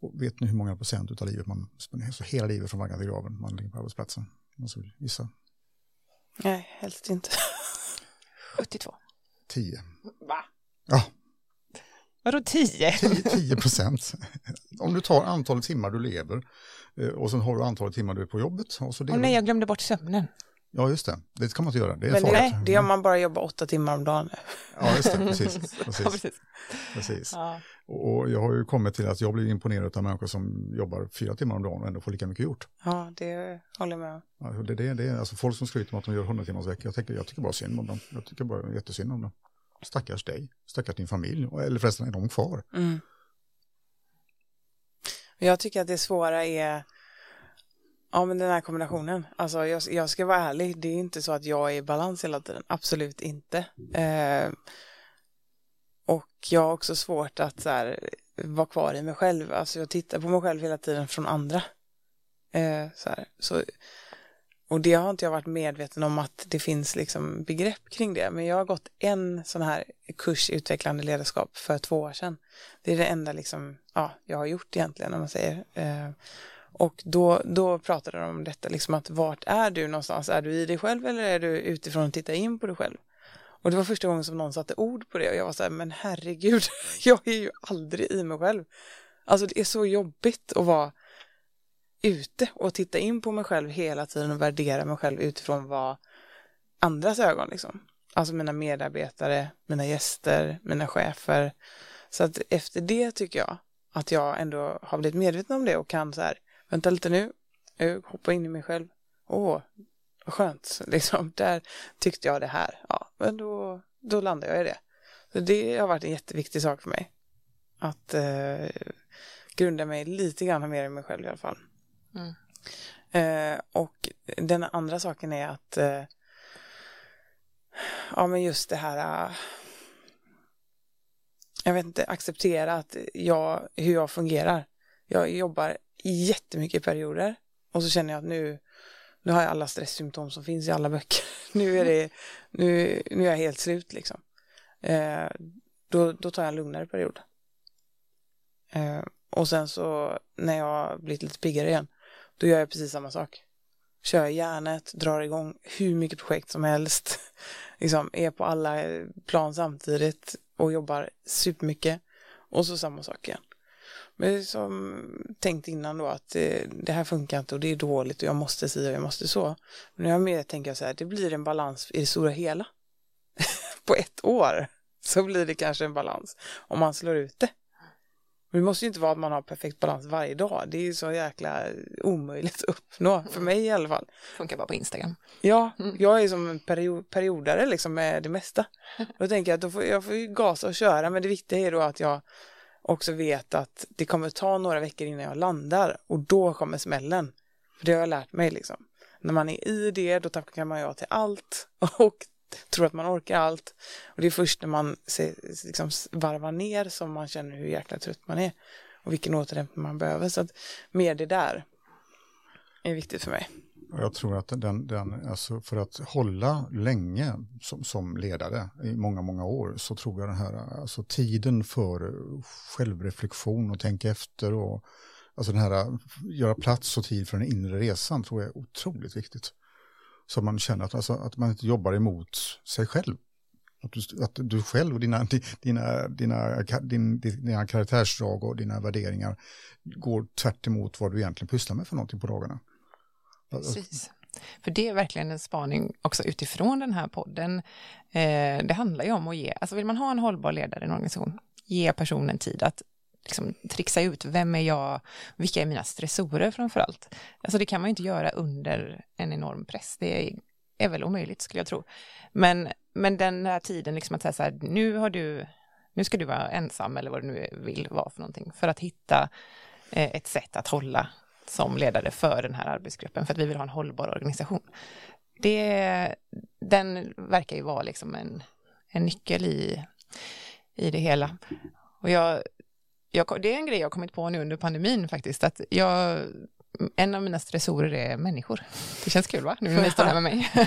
Och vet ni hur många procent av livet man spenderar, så hela livet från vaggan till graven, man ligger på arbetsplatsen? Måste gissa. Nej, helst inte. 72. 10. Va? Ja. Vadå 10? 10 procent. Om du tar antalet timmar du lever och sen har du antalet timmar du är på jobbet. Och så Åh nej, jag glömde bort sömnen. Ja, just det. Det ska man inte göra. Det är Men farligt. det, det är om man bara jobbar åtta timmar om dagen. Ja, just det. Precis. precis. Ja, precis. precis. Ja. Och jag har ju kommit till att jag blir imponerad av människor som jobbar fyra timmar om dagen och ändå får lika mycket gjort. Ja, det håller jag med om. Alltså det, det, det är alltså folk som skryter om att de gör 100 timmars vecka. Jag tycker, jag tycker bara synd om dem. Jag tycker bara jättesynd om dem. Stackars dig, stackars din familj, eller förresten är de kvar? Mm. Jag tycker att det svåra är Ja, men den här kombinationen. Alltså, jag, jag ska vara ärlig, det är inte så att jag är i balans hela tiden. Absolut inte. Eh, och jag har också svårt att så här, vara kvar i mig själv. Alltså, jag tittar på mig själv hela tiden från andra. Eh, så här. Så, och det har inte jag varit medveten om att det finns liksom begrepp kring det. Men jag har gått en sån här kurs i utvecklande ledarskap för två år sedan. Det är det enda liksom, ja, jag har gjort egentligen, om man säger. Eh, och då, då pratade de om detta, liksom att vart är du någonstans? Är du i dig själv eller är du utifrån att titta in på dig själv? Och det var första gången som någon satte ord på det och jag var så här, men herregud, jag är ju aldrig i mig själv. Alltså det är så jobbigt att vara ute och titta in på mig själv hela tiden och värdera mig själv utifrån vad andras ögon liksom. Alltså mina medarbetare, mina gäster, mina chefer. Så att efter det tycker jag att jag ändå har blivit medveten om det och kan så här, vänta lite nu, hoppa in i mig själv. Åh, vad skönt, liksom, där tyckte jag det här. Ja, men då, då landar jag i det. Så det har varit en jätteviktig sak för mig. Att eh, grunda mig lite grann mer i mig själv i alla fall. Mm. Eh, och den andra saken är att eh, ja men just det här eh, jag vet inte, acceptera att jag, hur jag fungerar. Jag jobbar jättemycket perioder och så känner jag att nu, nu har jag alla stresssymptom som finns i alla böcker. nu är det, nu, nu är jag helt slut liksom. Eh, då, då tar jag en lugnare period. Eh, och sen så när jag blivit lite piggare igen, då gör jag precis samma sak. Kör järnet, drar igång hur mycket projekt som helst. liksom är på alla plan samtidigt och jobbar supermycket. Och så samma sak igen. Men som tänkt innan då att det, det, här funkar inte och det är dåligt och jag måste si och jag måste så. Men jag mer tänker så här, det blir en balans i det stora hela. på ett år så blir det kanske en balans om man slår ut det det måste ju inte vara att man har perfekt balans varje dag. Det är ju så jäkla omöjligt att uppnå, för mig i alla fall. Funkar bara på Instagram. Ja, mm. jag är som en period, periodare liksom med det mesta. Då tänker jag att då får, jag får ju gasa och köra, men det viktiga är då att jag också vet att det kommer ta några veckor innan jag landar och då kommer smällen. För det har jag lärt mig liksom. När man är i det, då tackar man ja till allt och tror att man orkar allt. Och det är först när man liksom varvar ner som man känner hur jäkla trött man är och vilken återhämtning man behöver. Så att mer det där är viktigt för mig. Jag tror att den, den alltså för att hålla länge som, som ledare i många, många år så tror jag den här alltså tiden för självreflektion och tänka efter och alltså den här göra plats och tid för den inre resan tror jag är otroligt viktigt. Så man känner att, alltså, att man inte jobbar emot sig själv. Att du, att du själv och dina, dina, dina, din, dina karaktärsdrag och dina värderingar går tvärt vad du egentligen pysslar med för någonting på dagarna. Precis. För det är verkligen en spaning också utifrån den här podden. Eh, det handlar ju om att ge, alltså vill man ha en hållbar ledare i en organisation, ge personen tid att liksom trixa ut, vem är jag, vilka är mina stressorer framför allt. Alltså det kan man ju inte göra under en enorm press, det är, är väl omöjligt skulle jag tro. Men, men den här tiden, liksom att säga så här, nu har du, nu ska du vara ensam eller vad du nu vill vara för någonting, för att hitta eh, ett sätt att hålla som ledare för den här arbetsgruppen, för att vi vill ha en hållbar organisation. Det, den verkar ju vara liksom en, en nyckel i, i det hela. Och jag, jag, det är en grej jag kommit på nu under pandemin faktiskt, att jag, en av mina stressorer är människor. Det känns kul va? Nu när ni står här med mig.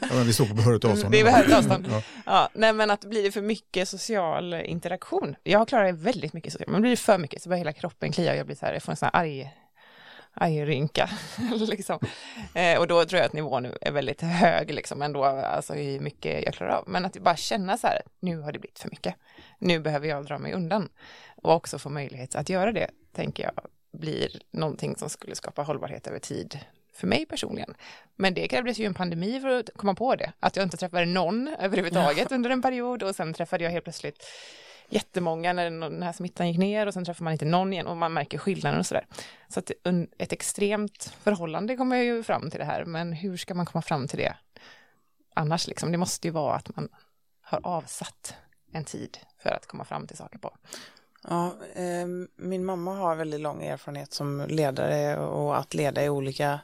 ja, men vi står på behörigt avstånd. Det är behörigt avstånd. ja. ja. nej men att blir det för mycket social interaktion. Jag har klarat väldigt mycket social, men blir det för mycket så börjar hela kroppen klia och jag blir så här, jag får en sån här arg ajrynka. liksom. eh, och då tror jag att nivån nu är väldigt hög, liksom, ändå, alltså hur mycket jag klarar av. Men att bara känna så här, nu har det blivit för mycket. Nu behöver jag dra mig undan. Och också få möjlighet att göra det, tänker jag, blir någonting som skulle skapa hållbarhet över tid för mig personligen. Men det krävdes ju en pandemi för att komma på det. Att jag inte träffade någon överhuvudtaget under en period och sen träffade jag helt plötsligt jättemånga när den här smittan gick ner och sen träffar man inte någon igen och man märker skillnaden och sådär. Så att ett extremt förhållande kommer ju fram till det här, men hur ska man komma fram till det annars liksom? Det måste ju vara att man har avsatt en tid för att komma fram till saker på. Ja, eh, min mamma har väldigt lång erfarenhet som ledare och att leda i olika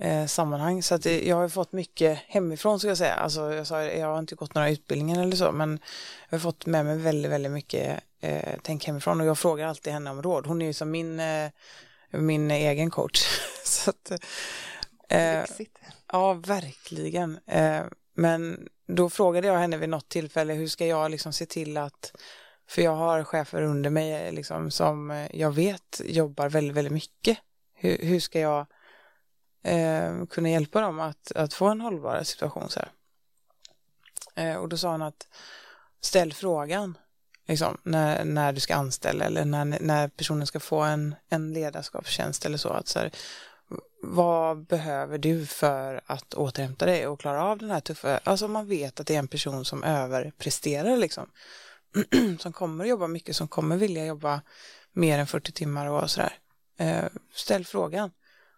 eh, sammanhang. Så att jag har fått mycket hemifrån ska jag säga. Alltså jag, sa, jag har inte gått några utbildningar eller så men jag har fått med mig väldigt, väldigt mycket eh, tänk hemifrån och jag frågar alltid henne om råd. Hon är ju som min, eh, min egen coach. så att, eh, ja, verkligen. Eh, men då frågade jag henne vid något tillfälle hur ska jag liksom se till att för jag har chefer under mig liksom, som jag vet jobbar väldigt, väldigt mycket. Hur, hur ska jag eh, kunna hjälpa dem att, att få en hållbar situation. Så eh, och då sa han att ställ frågan liksom, när, när du ska anställa eller när, när personen ska få en, en ledarskapstjänst eller så. Att så här, vad behöver du för att återhämta dig och klara av den här tuffa, alltså man vet att det är en person som överpresterar liksom. som kommer att jobba mycket, som kommer vilja jobba mer än 40 timmar och sådär. Eh, ställ frågan.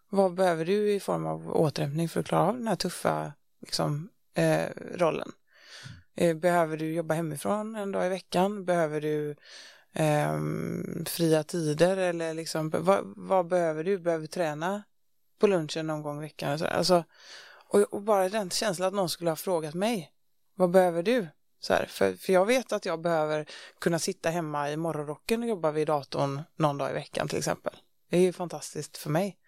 Vad behöver du i form av återhämtning för att klara av den här tuffa liksom, eh, rollen? Eh, behöver du jobba hemifrån en dag i veckan? Behöver du eh, fria tider eller liksom, vad, vad, behöver du? Behöver du träna på lunchen någon gång i veckan? Alltså, och, och, bara den känslan att någon skulle ha frågat mig, vad behöver du? Så här, för, för jag vet att jag behöver kunna sitta hemma i morgonrocken och jobba vid datorn någon dag i veckan till exempel. Det är ju fantastiskt för mig.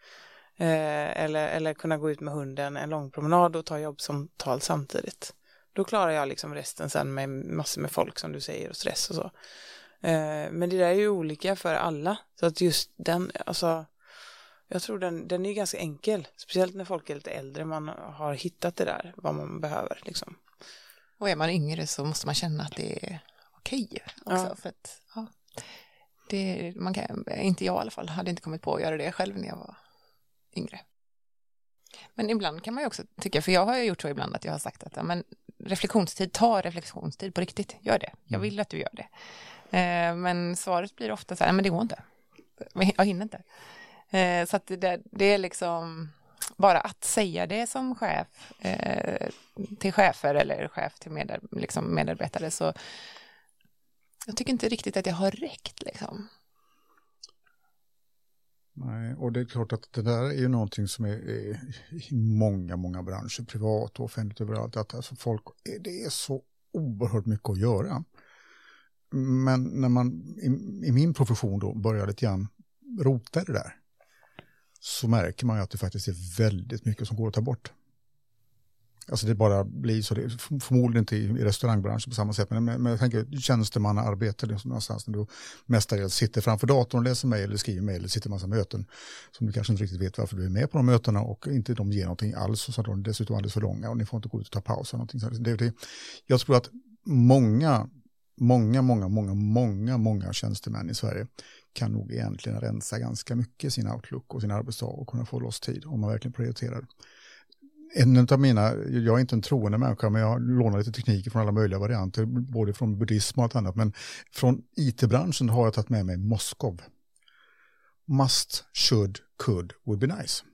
Eh, eller, eller kunna gå ut med hunden en lång promenad och ta jobbsamtal samtidigt. Då klarar jag liksom resten sen med massor med folk som du säger och stress och så. Eh, men det där är ju olika för alla. Så att just den, alltså jag tror den, den är ganska enkel. Speciellt när folk är lite äldre. Man har hittat det där, vad man behöver. Liksom. Och är man yngre så måste man känna att det är okej också. Ja. För att, ja, det, man kan, inte jag i alla fall, hade inte kommit på att göra det själv när jag var yngre. Men ibland kan man ju också tycka, för jag har ju gjort så ibland att jag har sagt att ja, men reflektionstid, ta reflektionstid på riktigt, gör det. Jag mm. vill att du gör det. Eh, men svaret blir ofta så här, men det går inte. Jag hinner inte. Eh, så att det, det är liksom bara att säga det som chef eh, till chefer eller chef till medar, liksom medarbetare så jag tycker inte riktigt att det har räckt liksom. Nej, och det är klart att det där är ju någonting som är, är i många, många branscher, privat och offentligt överallt, att alltså folk, det är så oerhört mycket att göra. Men när man i, i min profession då börjar lite grann rota det där, så märker man ju att det faktiskt är väldigt mycket som går att ta bort. Alltså det bara blir så, det, förmodligen inte i, i restaurangbranschen på samma sätt, men, men, jag tänker tjänstemannaarbete det är någonstans när du mestadels sitter framför datorn och läser mejl eller skriver mejl eller sitter i massa möten som du kanske inte riktigt vet varför du är med på de mötena och inte de ger någonting alls och så är de dessutom alldeles för långa och ni får inte gå ut och ta paus. någonting. Det, det, jag tror att många, många, många, många, många, många tjänstemän i Sverige kan nog egentligen rensa ganska mycket i sin outlook och sin arbetsdag och kunna få loss tid om man verkligen prioriterar en av mina, jag är inte en troende människa, men jag lånar lite tekniker från alla möjliga varianter, både från buddhism och allt annat, men från it-branschen har jag tagit med mig Moskov. Must, should, could, would be nice.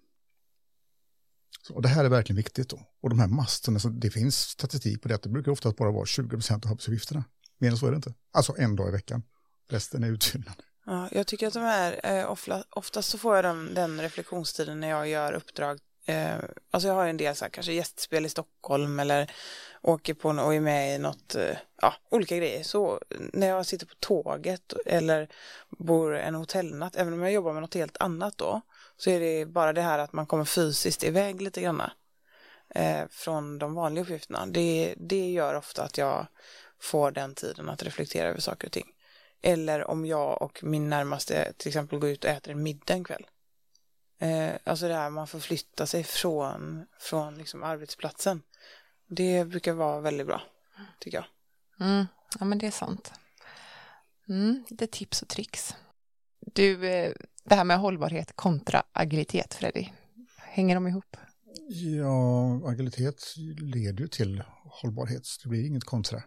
Så, och det här är verkligen viktigt då. Och de här musten, alltså, det finns statistik på det, det brukar oftast bara vara 20% av arbetsuppgifterna. Mer än så är det inte. Alltså en dag i veckan. Resten är utfyllnad. Ja, jag tycker att de här, eh, oftast så får jag den, den reflektionstiden när jag gör uppdrag Eh, alltså jag har en del så här, kanske gästspel i Stockholm eller åker på och är med i något, eh, ja, olika grejer. Så när jag sitter på tåget eller bor en hotellnatt, även om jag jobbar med något helt annat då, så är det bara det här att man kommer fysiskt iväg lite grann eh, från de vanliga uppgifterna. Det, det gör ofta att jag får den tiden att reflektera över saker och ting. Eller om jag och min närmaste till exempel går ut och äter en middag en kväll. Eh, alltså det här man får flytta sig från, från liksom arbetsplatsen. Det brukar vara väldigt bra, tycker jag. Mm. Ja, men det är sant. Mm, lite tips och tricks. Du, eh, det här med hållbarhet kontra agilitet, Freddy. Hänger de ihop? Ja, agilitet leder ju till hållbarhet. Det blir inget kontra.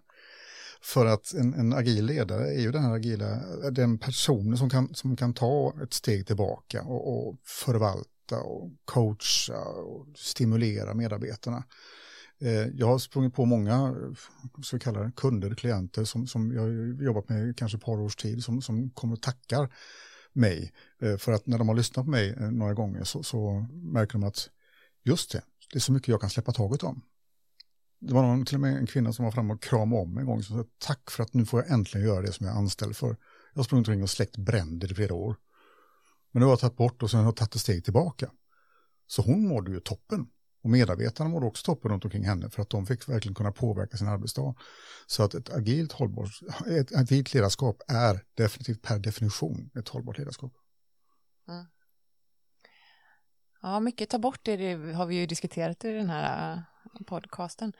För att en, en, agil ledare är ju den här agila, den personen som kan, som kan ta ett steg tillbaka och, och förvalta och coacha och stimulera medarbetarna. Eh, jag har sprungit på många så vi det, kunder, klienter som, som jag har jobbat med kanske ett par års tid som, som kommer och tackar mig. Eh, för att när de har lyssnat på mig eh, några gånger så, så märker de att just det, det är så mycket jag kan släppa taget om det var någon, till och med en kvinna som var framme och kramade om en gång. Som sa, tack för att nu får jag äntligen göra det som jag är anställd för. Jag har sprungit omkring och släckt bränder i flera år. Men nu har jag tagit bort och sen har jag tagit ett steg tillbaka. Så hon mådde ju toppen. Och medarbetarna mådde också toppen runt omkring henne för att de fick verkligen kunna påverka sin arbetsdag. Så att ett agilt, hållbart, ett agilt ledarskap är definitivt per definition ett hållbart ledarskap. Mm. Ja, mycket ta bort det, det har vi ju diskuterat i den här podcasten.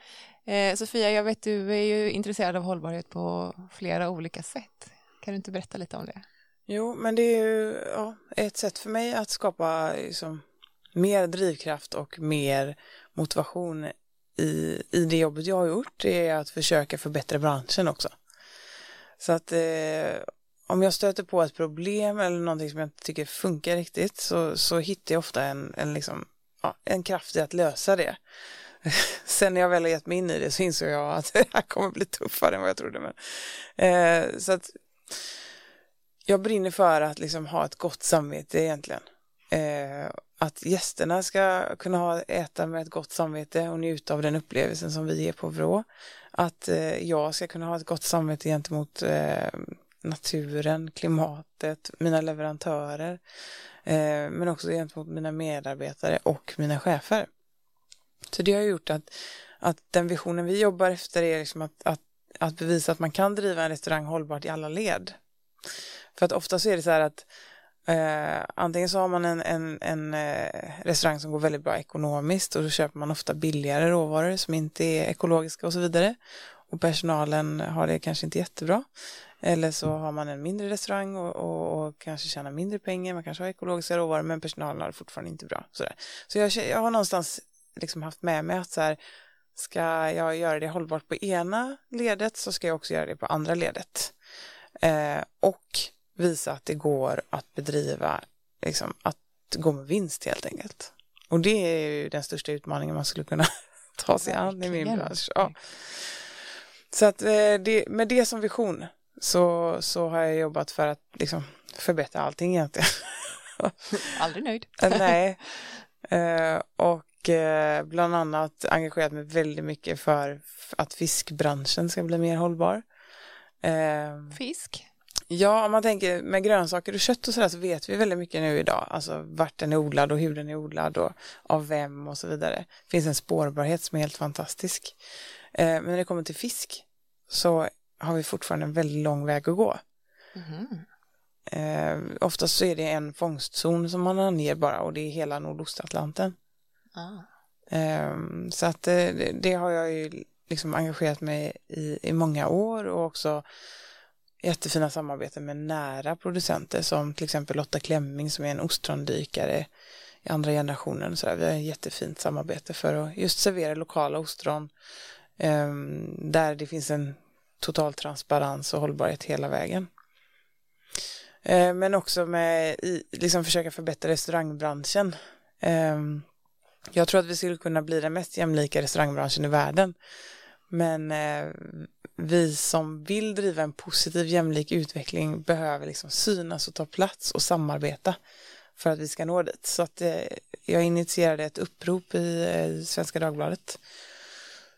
Eh, Sofia, jag vet du är ju intresserad av hållbarhet på flera olika sätt. Kan du inte berätta lite om det? Jo, men det är ju ja, ett sätt för mig att skapa liksom, mer drivkraft och mer motivation i, i det jobbet jag har gjort. Det är att försöka förbättra branschen också. Så att eh, om jag stöter på ett problem eller någonting som jag inte tycker funkar riktigt så, så hittar jag ofta en, en, liksom, ja, en kraft i att lösa det. Sen när jag väl har gett mig in i det så insåg jag att det här kommer bli tuffare än vad jag trodde. Men, eh, så att jag brinner för att liksom ha ett gott samvete egentligen. Eh, att gästerna ska kunna ha, äta med ett gott samvete och njuta av den upplevelsen som vi ger på Vrå. Att eh, jag ska kunna ha ett gott samvete gentemot eh, naturen, klimatet, mina leverantörer, eh, men också gentemot mina medarbetare och mina chefer. Så det har gjort att, att den visionen vi jobbar efter är liksom att, att, att bevisa att man kan driva en restaurang hållbart i alla led. För att ofta så är det så här att eh, antingen så har man en, en, en eh, restaurang som går väldigt bra ekonomiskt och då köper man ofta billigare råvaror som inte är ekologiska och så vidare. Och personalen har det kanske inte jättebra. Eller så har man en mindre restaurang och, och, och, kanske tjänar mindre pengar, man kanske har ekologiska råvaror men personalen har det fortfarande inte bra. Sådär. Så jag, jag har någonstans liksom haft med mig att så här, ska jag göra det hållbart på ena ledet så ska jag också göra det på andra ledet. Eh, och visa att det går att bedriva, liksom, att gå med vinst helt enkelt. Och det är ju den största utmaningen man skulle kunna ta sig an i min bransch. Ja. Så att eh, det, med det som vision så, så har jag jobbat för att liksom, förbättra allting egentligen. Aldrig nöjd. Nej. Eh, och eh, bland annat engagerat mig väldigt mycket för att fiskbranschen ska bli mer hållbar. Fisk? Ja, om man tänker med grönsaker och kött och sådär så vet vi väldigt mycket nu idag. Alltså vart den är odlad och hur den är odlad och av vem och så vidare. Det finns en spårbarhet som är helt fantastisk. Eh, men när det kommer till fisk så har vi fortfarande en väldigt lång väg att gå. Mm. Eh, oftast så är det en fångstzon som man anger bara och det är hela Nordostatlanten. Ah. Ehm, så att det, det, har jag ju liksom engagerat mig i, i många år och också jättefina samarbeten med nära producenter som till exempel Lotta Klemming som är en ostrondykare i andra generationen. Så där. Vi har ett jättefint samarbete för att just servera lokala ostron ehm, där det finns en total transparens och hållbarhet hela vägen. Ehm, men också med liksom försöka förbättra restaurangbranschen. Jag tror att vi skulle kunna bli den mest jämlika restaurangbranschen i världen. Men eh, vi som vill driva en positiv jämlik utveckling behöver liksom synas och ta plats och samarbeta för att vi ska nå dit. Så att eh, jag initierade ett upprop i eh, Svenska Dagbladet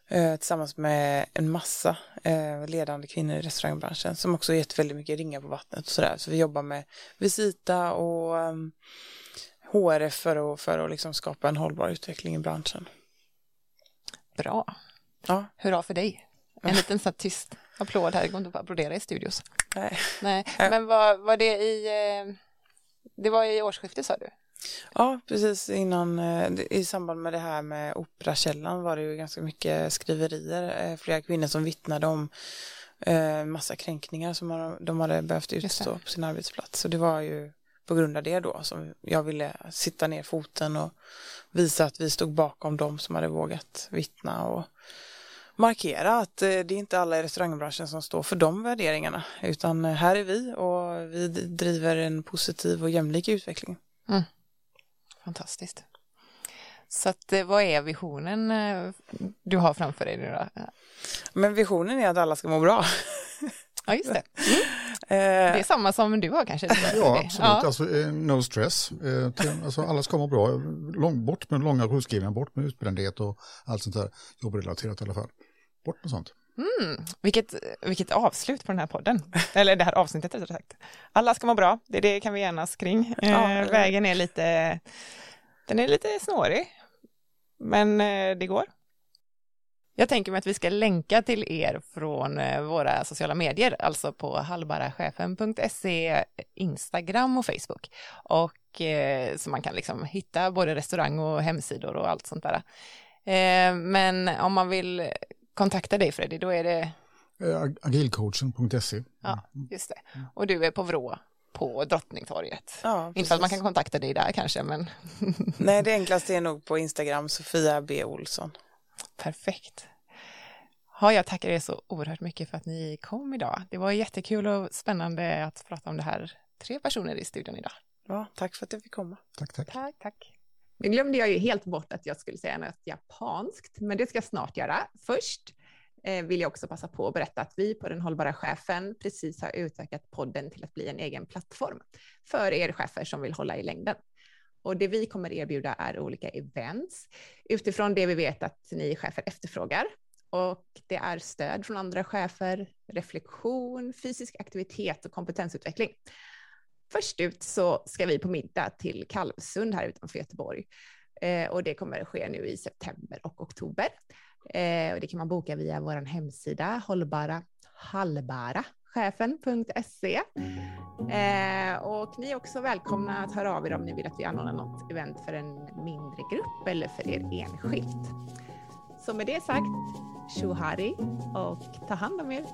eh, tillsammans med en massa eh, ledande kvinnor i restaurangbranschen som också gett väldigt mycket ringar på vattnet och sådär. Så vi jobbar med Visita och ehm, HRF för att, för att liksom skapa en hållbar utveckling i branschen. Bra. Ja. Hurra för dig. En liten så tyst applåd här, det går inte att applådera i studios. Nej. Nej. Men var, var det i, eh, det var i årsskiftet sa du? Ja, precis innan, eh, i samband med det här med Operakällan var det ju ganska mycket skriverier, eh, flera kvinnor som vittnade om massa kränkningar som de hade behövt utstå på sin arbetsplats. Så det var ju på grund av det då som jag ville sitta ner foten och visa att vi stod bakom dem som hade vågat vittna och markera att eh, det är inte alla i restaurangbranschen som står för de värderingarna utan eh, här är vi och vi driver en positiv och jämlik utveckling. Mm. Fantastiskt. Så att, eh, vad är visionen du har framför dig nu då? Men visionen är att alla ska må bra. Ja, just det. Mm. Det är samma som du har kanske? Ja, absolut. Ja. Alltså, no stress. Alltså, alla ska må bra. Lång, bort med långa sjukskrivningar, bort med utbrändhet och allt sånt där jobbrelaterat i alla fall. Bort med sånt. Mm, vilket, vilket avslut på den här podden, eller det här avsnittet rättare sagt. Alla ska må bra, det, det kan vi enas kring. Ja, eh, vägen är lite, den är lite snårig, men eh, det går. Jag tänker mig att vi ska länka till er från eh, våra sociala medier, alltså på hallbarachefen.se, Instagram och Facebook. Och eh, så man kan liksom hitta både restaurang och hemsidor och allt sånt där. Eh, men om man vill kontakta dig Freddy, då är det? Agilcoachen.se. Ja, mm. just det. Och du är på Vrå på Drottningtorget. Ja, Inte för att man kan kontakta dig där kanske, men... Nej, det enklaste är nog på Instagram, Sofia B. Olsson. Perfekt. Ja, jag tackar er så oerhört mycket för att ni kom idag. Det var jättekul och spännande att prata om det här. Tre personer i studion idag. Ja, tack för att jag fick komma. Tack, tack. Tack, tack. Nu glömde jag ju helt bort att jag skulle säga något japanskt, men det ska jag snart göra. Först eh, vill jag också passa på att berätta att vi på Den hållbara chefen precis har utökat podden till att bli en egen plattform för er chefer som vill hålla i längden. Och det vi kommer erbjuda är olika events utifrån det vi vet att ni chefer efterfrågar. Och det är stöd från andra chefer, reflektion, fysisk aktivitet och kompetensutveckling. Först ut så ska vi på middag till Kalvsund här utanför Göteborg. Eh, och det kommer att ske nu i september och oktober. Eh, och det kan man boka via vår hemsida hållbara Hallbara chefen.se. Mm. Eh, och ni är också välkomna att höra av er om ni vill att vi anordnar något event för en mindre grupp eller för er enskilt. Så med det sagt, tjohari och ta hand om er.